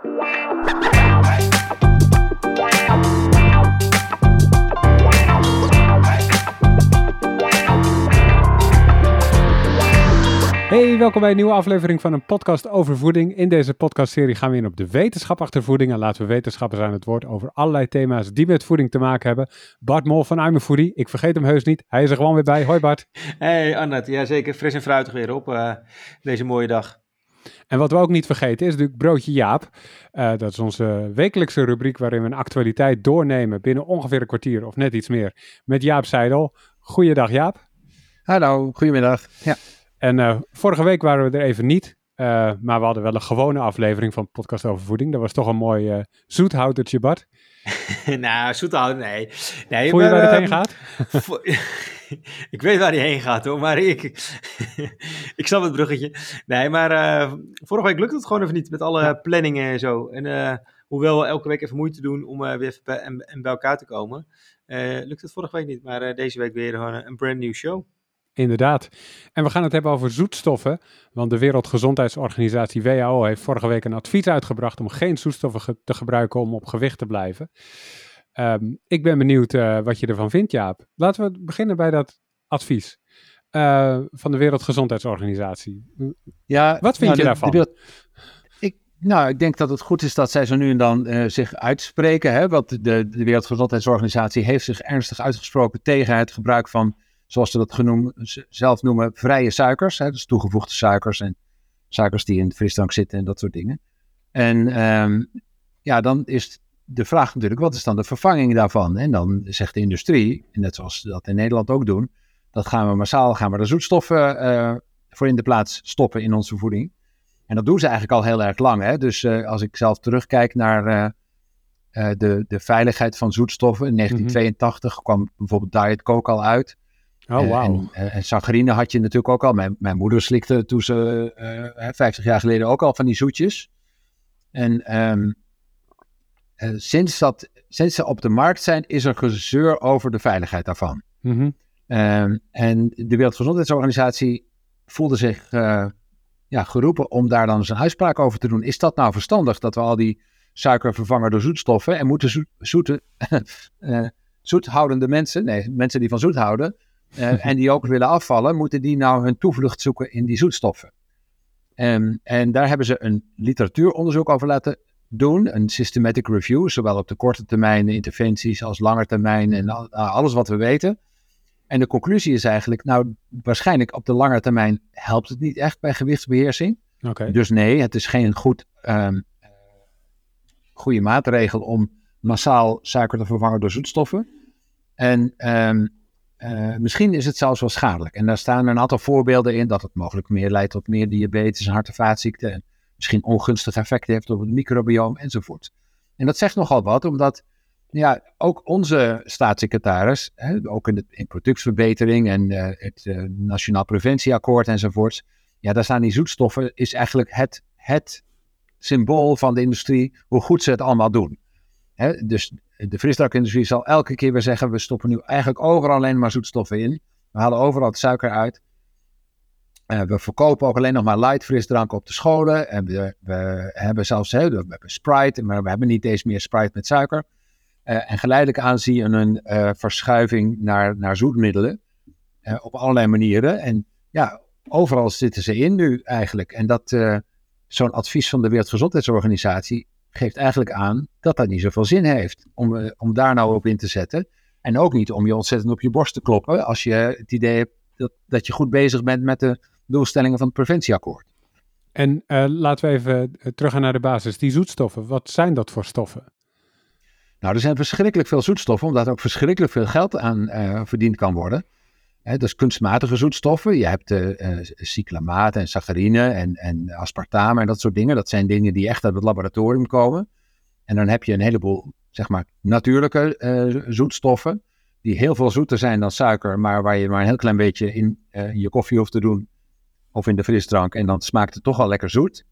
Hey, welkom bij een nieuwe aflevering van een podcast over voeding. In deze podcastserie gaan we in op de wetenschap achter voeding en laten we wetenschappers aan het woord over allerlei thema's die met voeding te maken hebben. Bart Mol van I'm ik vergeet hem heus niet, hij is er gewoon weer bij. Hoi Bart. Hey Annette, ja zeker fris en fruitig weer op uh, deze mooie dag. En wat we ook niet vergeten is natuurlijk Broodje Jaap. Uh, dat is onze wekelijkse rubriek waarin we een actualiteit doornemen binnen ongeveer een kwartier of net iets meer met Jaap Seidel. Goeiedag Jaap. Hallo, goedemiddag. Ja. En uh, vorige week waren we er even niet. Uh, maar we hadden wel een gewone aflevering van Podcast over Voeding. Dat was toch een mooi zoethoudertje, Bart. nou, zoethouder, nee. nee Voel je waar het heen gaat? ik weet waar hij heen gaat hoor, maar ik, ik snap het bruggetje. Nee, maar vorige week lukte het gewoon even niet met alle ja. planningen en zo. En hoewel we elke week even moeite doen om weer even bij, en, en bij elkaar te komen, lukt het vorige week niet. Maar deze week weer gewoon een brand new show. Inderdaad. En we gaan het hebben over zoetstoffen. Want de Wereldgezondheidsorganisatie WHO heeft vorige week een advies uitgebracht om geen zoetstoffen ge te gebruiken om op gewicht te blijven. Um, ik ben benieuwd uh, wat je ervan vindt, Jaap. Laten we beginnen bij dat advies uh, van de Wereldgezondheidsorganisatie. Ja, wat vind nou, je de, daarvan? De ik, nou, ik denk dat het goed is dat zij zo nu en dan uh, zich uitspreken. Hè? Want de, de Wereldgezondheidsorganisatie heeft zich ernstig uitgesproken tegen het gebruik van zoals ze dat genoemd, zelf noemen, vrije suikers. Hè, dus toegevoegde suikers en suikers die in de frisdrank zitten en dat soort dingen. En um, ja, dan is de vraag natuurlijk, wat is dan de vervanging daarvan? En dan zegt de industrie, net zoals we dat in Nederland ook doen, dat gaan we massaal, gaan we de zoetstoffen uh, voor in de plaats stoppen in onze voeding. En dat doen ze eigenlijk al heel erg lang. Hè? Dus uh, als ik zelf terugkijk naar uh, de, de veiligheid van zoetstoffen. In 1982 mm -hmm. kwam bijvoorbeeld Diet Coke al uit. Oh, wow. En, en, saccharine had je natuurlijk ook al. Mijn, mijn moeder slikte toen ze uh, 50 jaar geleden ook al van die zoetjes. En um, uh, sinds, dat, sinds ze op de markt zijn, is er gezeur over de veiligheid daarvan. Mm -hmm. um, en de Wereldgezondheidsorganisatie voelde zich uh, ja, geroepen om daar dan eens een uitspraak over te doen. Is dat nou verstandig dat we al die suiker vervangen door zoetstoffen en moeten zo zoete, uh, zoethoudende mensen, nee, mensen die van zoet houden, uh, en die ook willen afvallen, moeten die nou hun toevlucht zoeken in die zoetstoffen. Um, en daar hebben ze een literatuuronderzoek over laten doen, een systematic review, zowel op de korte termijn interventies als lange termijn en alles wat we weten. En de conclusie is eigenlijk, nou waarschijnlijk op de lange termijn helpt het niet echt bij gewichtsbeheersing. Okay. Dus nee, het is geen goed, um, goede maatregel om massaal suiker te vervangen door zoetstoffen. En um, uh, misschien is het zelfs wel schadelijk. En daar staan een aantal voorbeelden in dat het mogelijk meer leidt tot meer diabetes en hart- en vaatziekten. En misschien ongunstige effecten heeft op het microbioom enzovoort. En dat zegt nogal wat, omdat ja, ook onze staatssecretaris, hè, ook in, de, in productverbetering en uh, het uh, Nationaal Preventieakkoord enzovoort. Ja, daar staan die zoetstoffen, is eigenlijk het, het symbool van de industrie, hoe goed ze het allemaal doen. Dus de frisdrankindustrie zal elke keer weer zeggen: we stoppen nu eigenlijk overal alleen maar zoetstoffen in. We halen overal het suiker uit. Uh, we verkopen ook alleen nog maar light frisdrank op de scholen. En we, we hebben zelfs hè, we hebben Sprite, maar we hebben niet eens meer Sprite met suiker. Uh, en geleidelijk aan zie je een uh, verschuiving naar, naar zoetmiddelen. op allerlei manieren. En ja, overal zitten ze in nu eigenlijk. En dat zo'n advies van de Wereldgezondheidsorganisatie geeft eigenlijk aan dat dat niet zoveel zin heeft om, uh, om daar nou op in te zetten. En ook niet om je ontzettend op je borst te kloppen als je het idee hebt dat, dat je goed bezig bent met de doelstellingen van het preventieakkoord. En uh, laten we even terug gaan naar de basis. Die zoetstoffen, wat zijn dat voor stoffen? Nou, er zijn verschrikkelijk veel zoetstoffen, omdat er ook verschrikkelijk veel geld aan uh, verdiend kan worden. Hè, dus kunstmatige zoetstoffen. Je hebt uh, en saccharine en, en aspartame en dat soort dingen. Dat zijn dingen die echt uit het laboratorium komen. En dan heb je een heleboel, zeg maar, natuurlijke uh, zoetstoffen. Die heel veel zoeter zijn dan suiker, maar waar je maar een heel klein beetje in, in je koffie hoeft te doen. Of in de frisdrank. En dan smaakt het toch al lekker zoet.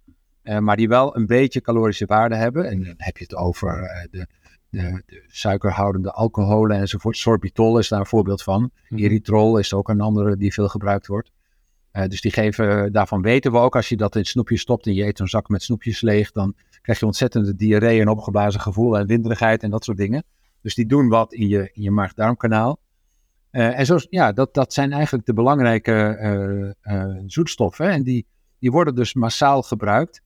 maar die wel een beetje calorische waarde hebben. En dan heb je het over de de, de, suikerhoudende alcoholen enzovoort. Sorbitol is daar een voorbeeld van. Mm. Erythritol is ook een andere die veel gebruikt wordt. Uh, dus die geven, daarvan weten we ook, als je dat in snoepjes stopt en je eet een zak met snoepjes leeg, dan krijg je ontzettende diarree en opgeblazen gevoel en winderigheid en dat soort dingen. Dus die doen wat in je, in je maag-darmkanaal. Uh, en zo, ja, dat, dat zijn eigenlijk de belangrijke uh, zoetstoffen. En die, die worden dus massaal gebruikt.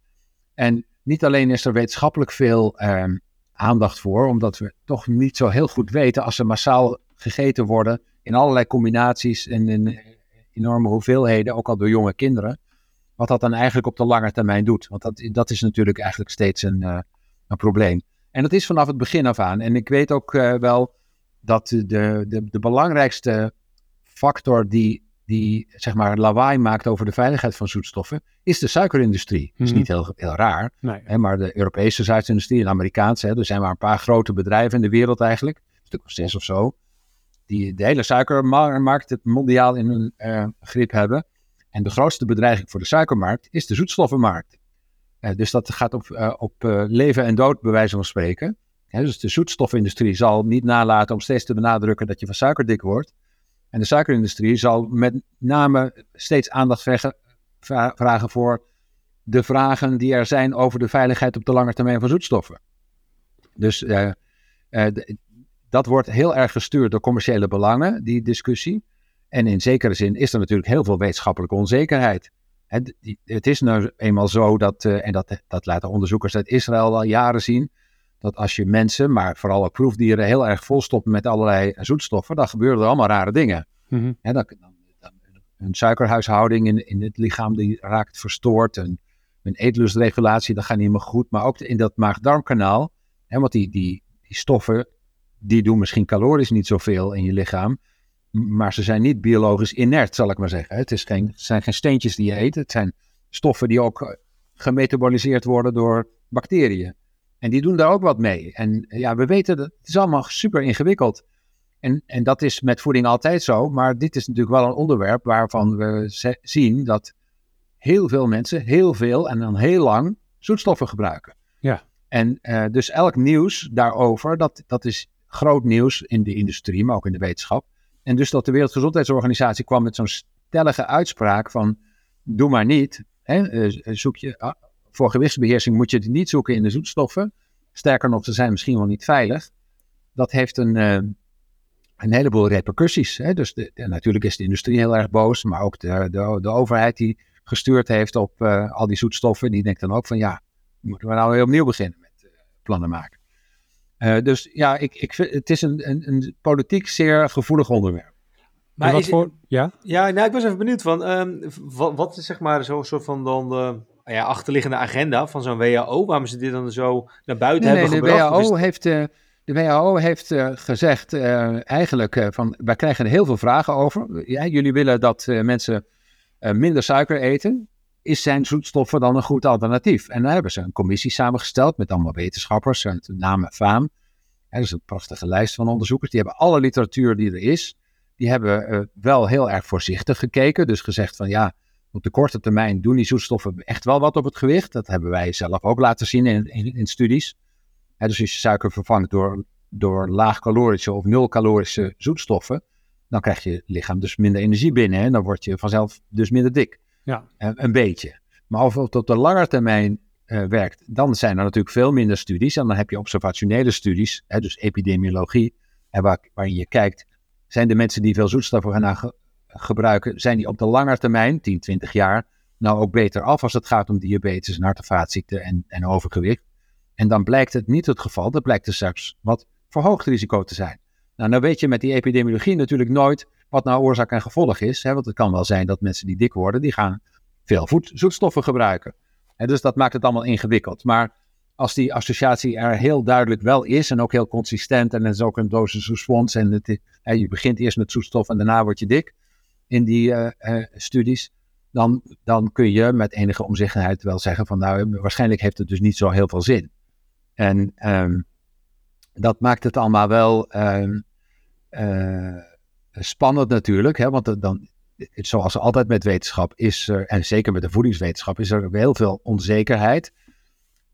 En niet alleen is er wetenschappelijk veel ehm, aandacht voor, omdat we toch niet zo heel goed weten als ze massaal gegeten worden in allerlei combinaties en in enorme hoeveelheden, ook al door jonge kinderen, wat dat dan eigenlijk op de lange termijn doet. Want dat, dat is natuurlijk eigenlijk steeds een, uh, een probleem. En dat is vanaf het begin af aan. En ik weet ook uh, wel dat de, de, de belangrijkste factor die die zeg maar lawaai maakt over de veiligheid van zoetstoffen, is de suikerindustrie. Dat is mhm. niet heel, heel raar, nee. hè, maar de Europese suikerindustrie en de Amerikaanse, hè, er zijn maar een paar grote bedrijven in de wereld eigenlijk, een stuk of zes of zo, die de hele suikermarkt het mondiaal in hun uh, grip hebben. En de grootste bedreiging voor de suikermarkt is de zoetstoffenmarkt. Uh, dus dat gaat op, uh, op leven en dood, bij wijze van spreken. dus de zoetstofindustrie zal niet nalaten om steeds te benadrukken dat je van suiker dik wordt. En de suikerindustrie zal met name steeds aandacht vragen voor de vragen die er zijn over de veiligheid op de lange termijn van zoetstoffen. Dus uh, uh, dat wordt heel erg gestuurd door commerciële belangen, die discussie. En in zekere zin is er natuurlijk heel veel wetenschappelijke onzekerheid. Het, is nou eenmaal zo dat, uh, en dat, dat laten onderzoekers uit Israël al jaren zien, dat als je mensen, maar vooral ook proefdieren, heel erg volstoppen met allerlei zoetstoffen, dan gebeuren er allemaal rare dingen. Mm dan, dan, een suikerhuishouding in, in het lichaam die raakt verstoord. Een, een eetlustregulatie, dat gaat niet meer goed. Maar ook in dat maag-darmkanaal, want die, die, die stoffen, die doen misschien calorisch niet zoveel in je lichaam. Maar ze zijn niet biologisch inert, zal ik maar zeggen. Het, is geen, het zijn geen steentjes die je eet. Het zijn stoffen die ook gemetaboliseerd worden door bacteriën. En die doen daar ook wat mee. En ja, we weten dat het is allemaal super ingewikkeld. En, en dat is met voeding altijd zo. Maar dit is natuurlijk wel een onderwerp waarvan we zien dat heel veel mensen heel veel en dan heel lang zoetstoffen gebruiken. Ja. En uh, dus elk nieuws daarover, dat, dat is groot nieuws in de industrie, maar ook in de wetenschap. En dus dat de Wereldgezondheidsorganisatie kwam met zo'n stellige uitspraak van doe maar niet. Hè, eh, zoek je, ah, voor gewichtsbeheersing moet je het niet zoeken in de zoetstoffen. Sterker nog, ze zijn misschien wel niet veilig. Dat heeft een, uh, een heleboel repercussies. Hè? Dus de, natuurlijk is de industrie heel erg boos, maar ook de, de, de overheid die gestuurd heeft op uh, al die zoetstoffen, die denkt dan ook van ja, moeten we nou weer opnieuw beginnen met uh, plannen maken. dus ja, ik, ik vind, het is een, een, een politiek zeer gevoelig onderwerp. Maar wat voor, ja? Ja, nou, ik was even benieuwd van, um, wat, wat, is zeg maar zo'n soort van dan ja, achterliggende agenda van zo'n WHO, waarom ze dit dan zo naar buiten hebben nee, gebracht? De WHO heeft, uh, de WHO heeft uh, gezegd uh, eigenlijk van, wij krijgen er heel veel vragen over. Ja, jullie willen dat mensen minder suiker eten. Is zijn zoetstoffen dan een goed alternatief? En dan hebben ze een commissie samengesteld met allemaal wetenschappers, en naam en faam. dat is een prachtige lijst van onderzoekers. Die hebben alle literatuur die er is. Die hebben wel heel erg voorzichtig gekeken. Dus gezegd van ja, op de korte termijn doen die zoetstoffen echt wel wat op het gewicht. Dat hebben wij zelf ook laten zien in, in, in studies. dus als je suiker vervangt door, door laagcalorische of nulcalorische zoetstoffen, dan krijg je lichaam dus minder energie binnen. En dan word je vanzelf dus minder dik. Ja. een beetje. Maar of het op de lange termijn uh, werkt, dan zijn er natuurlijk veel minder studies. En dan heb je observationele studies, hè, dus epidemiologie, en waar, waarin je kijkt, zijn de mensen die veel zoetstoffen gaan gebruiken, zijn die op de lange termijn, 10, 20 jaar, nou ook beter af als het gaat om diabetes en hart- en vaatziekten en, en overgewicht. En dan blijkt het niet het geval, dat blijkt er straks wat verhoogd risico te zijn. Nou, nou weet je met die epidemiologie natuurlijk nooit wat nou oorzaak en gevolg is. Hè? Want het kan wel zijn dat mensen die dik worden, die gaan veel zoetstoffen gebruiken. En dus dat maakt het allemaal ingewikkeld. Maar als die associatie er heel duidelijk wel is en ook heel consistent en het is ook een dosis response en hè, je begint eerst met zoetstof en daarna word je dik, in die eh, eh, studies, dan, dan kun je met enige omzichtigheid wel zeggen van nou, waarschijnlijk heeft het dus niet zo heel veel zin. En um, dat maakt het allemaal wel um, uh, spannend natuurlijk, hè, want dan, zoals altijd met wetenschap is er, en zeker met de voedingswetenschap, is er heel veel onzekerheid.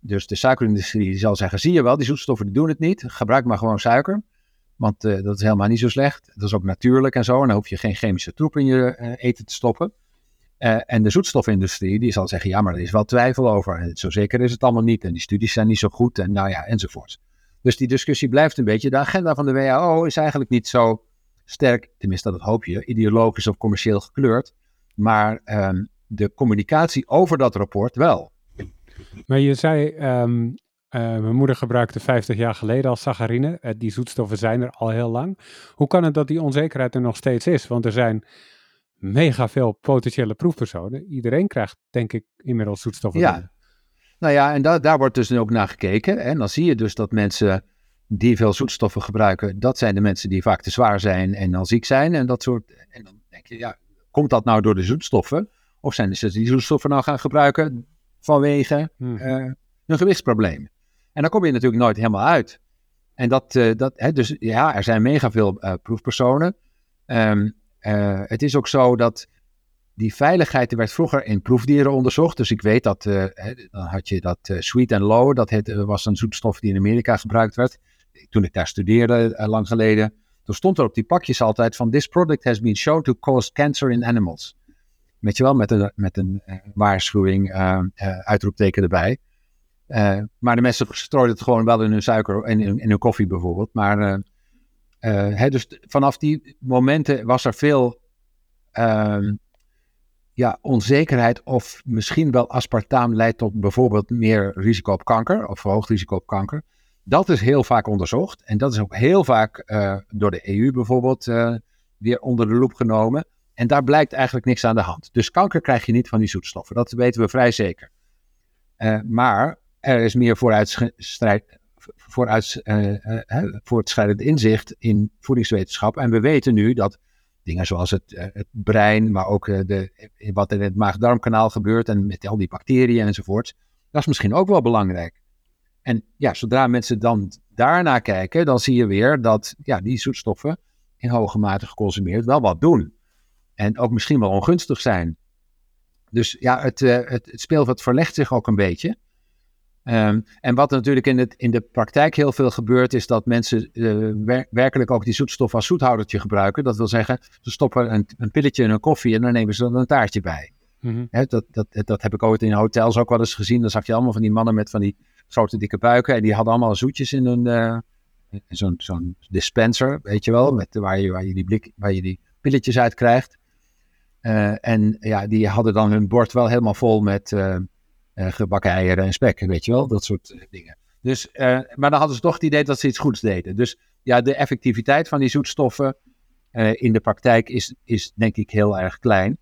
Dus de suikerindustrie zal zeggen, zie je wel, die zoetstoffen doen het niet, gebruik maar gewoon suiker. Want uh, dat is helemaal niet zo slecht. Dat is ook natuurlijk en zo. En dan hoef je geen chemische troep in je uh, eten te stoppen. Uh, en de zoetstofindustrie die zal zeggen, ja, maar er is wel twijfel over. En zo zeker is het allemaal niet. En die studies zijn niet zo goed en nou ja, enzovoort. Dus die discussie blijft een beetje. De agenda van de WHO is eigenlijk niet zo sterk, tenminste dat hoop je, ideologisch of commercieel gekleurd. Maar um, de communicatie over dat rapport wel. Maar je zei, uh, mijn moeder gebruikte 50 jaar geleden al saccharine. Uh, die zoetstoffen zijn er al heel lang. Hoe kan het dat die onzekerheid er nog steeds is? Want er zijn mega veel potentiële proefpersonen. Iedereen krijgt, denk ik, inmiddels zoetstoffen. Ja. Nou ja, en da daar wordt dus ook naar gekeken. En dan zie je dus dat mensen die veel zoetstoffen gebruiken, dat zijn de mensen die vaak te zwaar zijn en dan ziek zijn. En dat soort. En dan denk je, ja, komt dat nou door de zoetstoffen? Of zijn de die zoetstoffen nou gaan gebruiken vanwege hmm. uh, een gewichtsprobleem? En dan kom je natuurlijk nooit helemaal uit. En dat, uh, dat hè, dus ja, er zijn mega veel uh, proefpersonen. Um, het is ook zo dat die veiligheid werd vroeger in proefdieren onderzocht. Dus ik weet dat, hè, dan had je dat sweet and low, dat het, was een zoetstof die in Amerika gebruikt werd. Toen ik daar studeerde, lang geleden, toen stond er op die pakjes altijd van: This product has been shown to cause cancer in animals. Weet je wel, met een, met een waarschuwing, uitroepteken erbij. Uh, maar de mensen strooiden het gewoon wel in hun suiker en in, hun koffie bijvoorbeeld. Maar uh, uh, hè, dus vanaf die momenten was er veel ehm, ja, onzekerheid of misschien wel aspartaam leidt tot bijvoorbeeld meer risico op kanker of verhoogd risico op kanker. Dat is heel vaak onderzocht en dat is ook heel vaak door de EU bijvoorbeeld weer onder de loep genomen. En daar blijkt eigenlijk niks aan de hand. Dus kanker krijg je niet van die zoetstoffen, dat weten we vrij zeker. maar er is meer vooruitstrijd, vooruit, uh, voortschrijdend inzicht in voedingswetenschap. En we weten nu dat dingen zoals het, uh, het brein, maar ook de, wat er in het maag-darmkanaal gebeurt en met al die bacteriën enzovoort, dat is misschien ook wel belangrijk. En ja, zodra mensen dan daarna kijken, dan zie je weer dat ja, die zoetstoffen in hoge mate geconsumeerd wel wat doen. En ook misschien wel ongunstig zijn. Dus ja, het, het, het speelveld verlegt zich ook een beetje. Um, en wat natuurlijk in, het, in de praktijk heel veel gebeurt, is dat mensen uh, werkelijk ook die zoetstof als zoethoudertje gebruiken. Dat wil zeggen, ze stoppen een, een pilletje in een koffie en dan nemen ze er een taartje bij. Mm -hmm. dat, dat, dat heb ik ooit in hotels ook wel eens gezien. Dan zag je allemaal van die mannen met van die grote dikke buiken. En die hadden allemaal zoetjes in hun uh, zo'n zo'n dispenser, weet je wel, met, waar, je, waar, je die blik, waar je die pilletjes uit krijgt. Uh, en ja, die hadden dan hun bord wel helemaal vol met gebakken eieren en spek, weet je wel, dat soort eh, dingen. Dus, uh, maar dan hadden ze toch het idee dat ze iets goeds deden. Dus ja, de effectiviteit van die zoetstoffen in de praktijk is, is denk ik heel erg klein.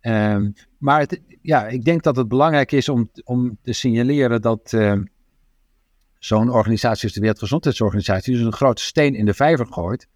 Um, maar het, ja, ik denk dat het belangrijk is om, om te signaleren dat uh, zo'n organisatie als de Wereldgezondheidsorganisatie dus een grote steen in de vijver gooit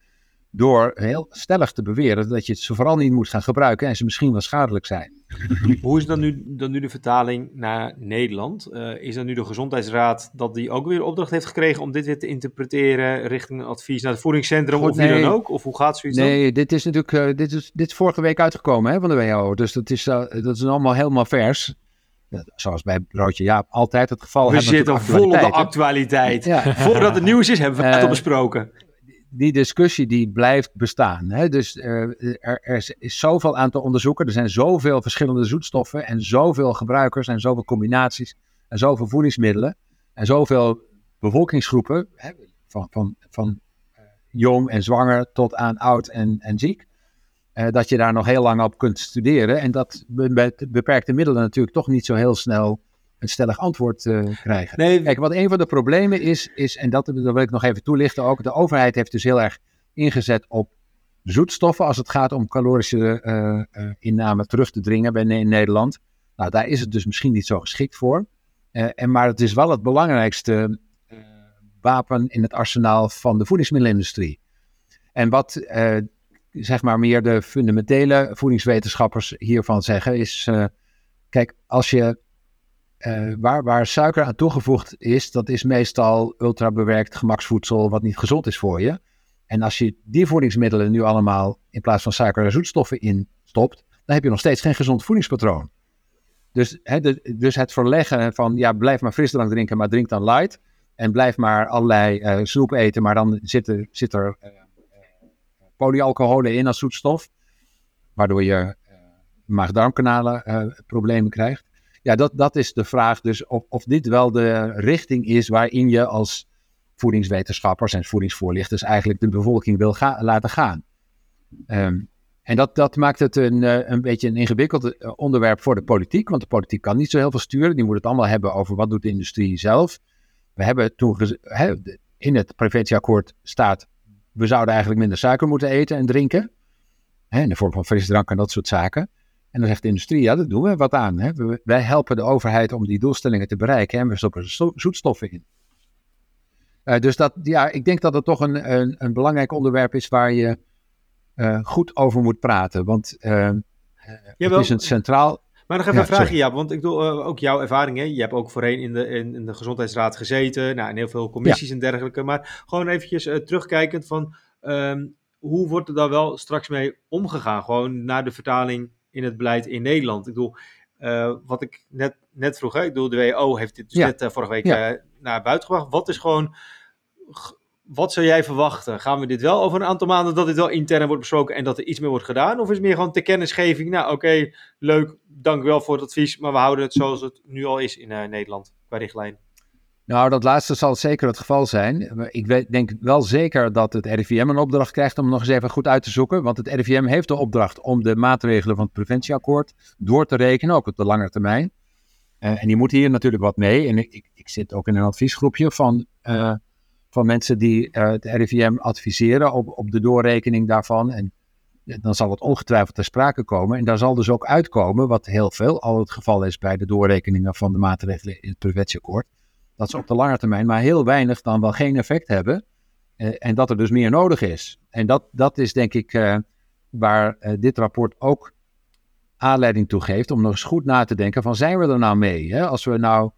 door heel stellig te beweren dat je ze vooral niet moet gaan gebruiken en ze misschien wel schadelijk zijn. Hoe is dan nu, dan nu de vertaling naar Nederland? Uh, is dan nu de Gezondheidsraad dat die ook weer opdracht heeft gekregen om dit weer te interpreteren richting een advies naar het voedingscentrum of nee. wie dan ook? Of hoe gaat zoiets Nee, dan? dit is natuurlijk uh, dit is, dit is vorige week uitgekomen hè, van de WHO, dus dat is, uh, dat is allemaal helemaal vers. Zoals bij Broodje Jaap altijd het geval. We zitten vol op de actualiteit. Ja. Voordat het nieuws is, hebben we het al besproken die discussie die blijft bestaan. Hè? Dus uh, er, er, is zoveel aan te onderzoeken. Er zijn zoveel verschillende zoetstoffen en zoveel gebruikers en zoveel combinaties en zoveel voedingsmiddelen en zoveel bevolkingsgroepen, hè? van, van, van uh, jong en zwanger tot aan oud en, en ziek. Uh, dat je daar nog heel lang op kunt studeren en dat met beperkte middelen natuurlijk toch niet zo heel snel een stellig antwoord uh, krijgen. Nee. Kijk, wat een van de problemen is, is en dat, dat wil ik nog even toelichten ook, de overheid heeft dus heel erg ingezet op zoetstoffen als het gaat om calorische uh, uh, inname terug te dringen bij, in Nederland. Nou, daar is het dus misschien niet zo geschikt voor. en, maar het is wel het belangrijkste wapen in het arsenaal van de voedingsmiddelenindustrie. En wat zeg maar meer de fundamentele voedingswetenschappers hiervan zeggen is, kijk, als je uh, waar, waar suiker aan toegevoegd is, dat is meestal ultrabewerkt gemaksvoedsel wat niet gezond is voor je. En als je die voedingsmiddelen nu allemaal in plaats van suiker en zoetstoffen instopt, dan heb je nog steeds geen gezond voedingspatroon. Dus, dus het verleggen van, ja, blijf maar frisdrank drinken, maar drink dan light. En blijf maar allerlei uh, snoep eten, maar dan zit er, zit er uh, polyalcoholen in als zoetstof. Waardoor je maag-darmkanalen problemen krijgt. Ja, dat, dat is de vraag dus of, of dit wel de richting is waarin je als voedingswetenschappers en voedingsvoorlichters eigenlijk de bevolking wil laten gaan. Um, en dat, dat maakt het een, een beetje een ingewikkeld onderwerp voor de politiek, want de politiek kan niet zo heel veel sturen. Die moet het allemaal hebben over wat doet de industrie zelf. We hebben toen in het preventieakkoord staat, we zouden eigenlijk minder suiker moeten eten en drinken. In de vorm van frisdrank en dat soort zaken. En dan zegt de industrie, ja, dat doen we wat aan. Hè. wij helpen de overheid om die doelstellingen te bereiken en we stoppen zoetstoffen in. Uh, dus dat, ja, ik denk dat het toch een, een, een belangrijk onderwerp is waar je uh, goed over moet praten. Want uh, het is een centraal, maar nog even een vraagje, ja, want ik doe uh, ook jouw ervaringen. Je hebt ook voorheen in de, in, in de gezondheidsraad gezeten, nou, in heel veel commissies en dergelijke. Maar gewoon eventjes terugkijkend van um, hoe wordt er dan wel straks mee omgegaan? Gewoon naar de vertaling in het beleid in Nederland. Ik bedoel, uh, wat ik net, net vroeg, hè? ik bedoel, de WHO heeft dit dus ja. net vorige week ja. naar buiten gebracht. Wat is gewoon wat zou jij verwachten? Gaan we dit wel over een aantal maanden dat dit wel intern wordt besproken en dat er iets meer wordt gedaan? Of is het meer gewoon te kennisgeving? Nou, oké, leuk, dank wel voor het advies, maar we houden het zoals het nu al is in Nederland qua richtlijn. Nou, dat laatste zal zeker het geval zijn. Ik denk wel zeker dat het RIVM een opdracht krijgt om nog eens even goed uit te zoeken. Want het RIVM heeft de opdracht om de maatregelen van het preventieakkoord door te rekenen, ook op de lange termijn. Uh, en die moet hier natuurlijk wat mee. En ik, ik, zit ook in een adviesgroepje van uh, van mensen die uh, het RIVM adviseren op, op de doorrekening daarvan. En dan zal het ongetwijfeld ter sprake komen. En daar zal dus ook uitkomen, wat heel veel al het geval is bij de doorrekeningen van de maatregelen in het preventieakkoord, dat ze op de lange termijn maar heel weinig dan wel geen effect hebben. Uh, en dat er dus meer nodig is. En dat, dat is denk ik uh, waar dit rapport ook aanleiding toe geeft om nog eens goed na te denken van zijn we er nou mee? Hè? Als we nou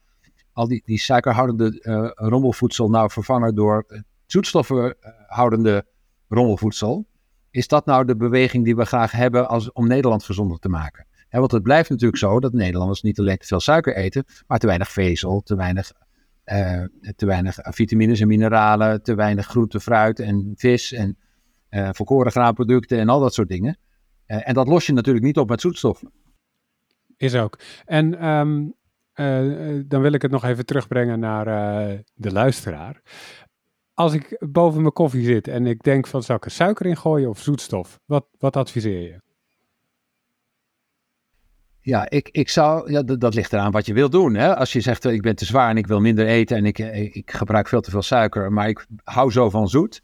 al die, die suikerhoudende rommelvoedsel nou vervangen door zoetstoffenhoudende rommelvoedsel. Is dat nou de beweging die we graag hebben als, om Nederland gezonder te maken? want het blijft natuurlijk zo dat Nederlanders niet alleen te veel suiker eten, maar te weinig vezel, te weinig, uh, te weinig vitamines en mineralen, te weinig groente, fruit en vis en uh, volkoren graanproducten en al dat soort dingen. en dat los je natuurlijk niet op met zoetstoffen. Is ook. En uh, dan wil ik het nog even terugbrengen naar de luisteraar. Als ik boven mijn koffie zit en ik denk van zou ik er suiker in gooien of zoetstof, wat, wat adviseer je? Ja, ik, ik zou, ja, dat, ligt eraan wat je wil doen. Hè? Als je zegt, ik ben te zwaar en ik wil minder eten en ik, ik gebruik veel te veel suiker, maar ik hou zo van zoet,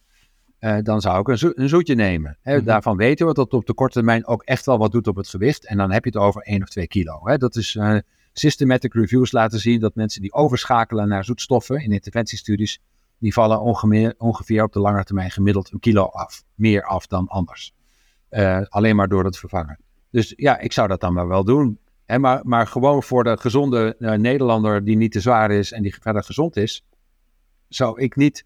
uh, dan zou ik een, zo, een zoetje nemen. Hè? Mm -hmm. Daarvan weten we dat het op de korte termijn ook echt wel wat doet op het gewicht. En dan heb je het over 1 of 2 kilo. Hè? Dat is, uh, systematic reviews laten zien dat mensen die overschakelen naar zoetstoffen in interventiestudies, die vallen ongeveer, ongeveer op de lange termijn gemiddeld een kilo af. Meer af dan anders. Uh, alleen maar door het vervangen. Dus ja, ik zou dat dan maar wel doen. Maar, maar gewoon voor de gezonde uh, Nederlander die niet te zwaar is en die verder gezond is, zou ik niet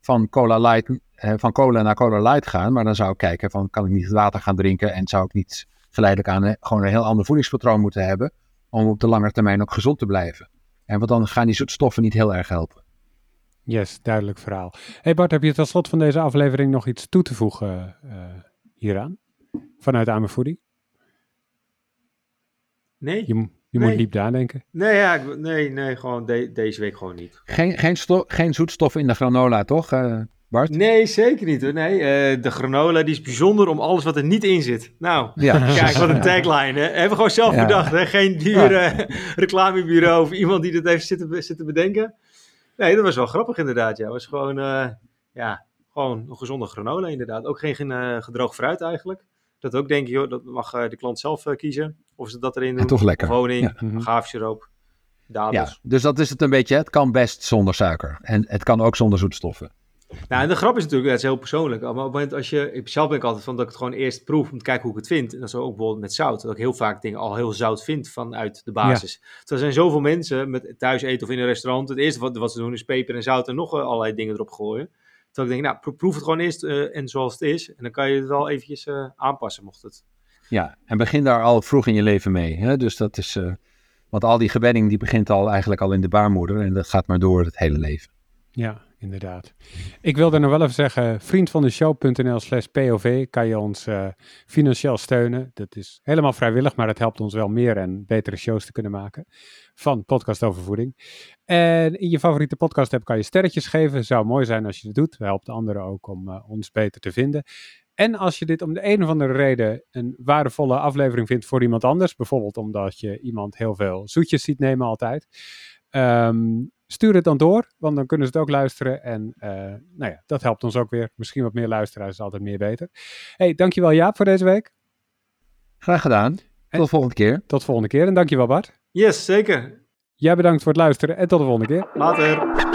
van cola light, uh, van cola naar cola light gaan. Maar dan zou ik kijken van kan ik niet water gaan drinken en zou ik niet geleidelijk aan gewoon een heel ander voedingspatroon moeten hebben om op de lange termijn ook gezond te blijven. En want dan gaan die soort stoffen niet heel erg helpen. Yes, duidelijk verhaal. Hey Bart, heb je tot slot van deze aflevering nog iets toe te voegen hieraan? Vanuit Amervoeding? Nee. Je, je nee. moet diep nadenken. Nee, ja, nee, nee gewoon de, deze week gewoon niet. Geen, geen, geen zoetstoffen in de granola, toch? Uh, Bart? Nee, zeker niet hoor. Nee, uh, de granola die is bijzonder om alles wat er niet in zit. Nou, ja. kijk wat een tagline. Hè. Hebben we gewoon zelf ja. bedacht. Hè? Geen duur ja. reclamebureau of iemand die dat heeft zitten, zitten bedenken. Nee, dat was wel grappig inderdaad. Ja, was gewoon, uh, ja, gewoon een gezonde granola inderdaad. Ook geen uh, gedroogd fruit eigenlijk. Dat ook denk ik, joh, dat mag de klant zelf kiezen. Of ze dat erin doen. toch lekker. Honing, ja. agavesiroop, dadels. Ja, dus dat is het een beetje. Het kan best zonder suiker. En het kan ook zonder zoetstoffen. Nou, en de grap is natuurlijk, dat is heel persoonlijk. Maar op het moment als je, ik zelf ben ik altijd van dat ik het gewoon eerst proef om te kijken hoe ik het vind. En dat is ook bijvoorbeeld met zout. Dat ik heel vaak dingen al heel zout vind vanuit de basis. Ja. er zijn zoveel mensen met thuis eten of in een restaurant. Het eerste wat, wat ze doen is peper en zout en nog allerlei dingen erop gooien. Terwijl ik denk, nou, proef het gewoon eerst uh, en zoals het is. En dan kan je het wel eventjes uh, aanpassen, mocht het. Ja, en begin daar al vroeg in je leven mee. Hè? Dus dat is, uh, want al die gewenning die begint al eigenlijk al in de baarmoeder. En dat gaat maar door het hele leven. Ja, inderdaad. Ik wilde nog wel even zeggen, vriendvandeshow.nl slash POV kan je ons uh, financieel steunen. Dat is helemaal vrijwillig, maar het helpt ons wel meer en betere shows te kunnen maken van Podcast Over Voeding. En in je favoriete podcast app kan je sterretjes geven. Zou mooi zijn als je dat doet. Helpt anderen ook om uh, ons beter te vinden. En als je dit om de een of andere reden een waardevolle aflevering vindt voor iemand anders, bijvoorbeeld omdat je iemand heel veel zoetjes ziet nemen altijd, um, stuur het dan door, want dan kunnen ze het ook luisteren. En uh, nou ja, dat helpt ons ook weer. Misschien wat meer luisteraars is altijd meer beter. hey, dankjewel Jaap voor deze week. Graag gedaan. Tot de volgende keer. Tot de volgende keer en dankjewel Bart. Yes, zeker. Jij bedankt voor het luisteren en tot de volgende keer. Later.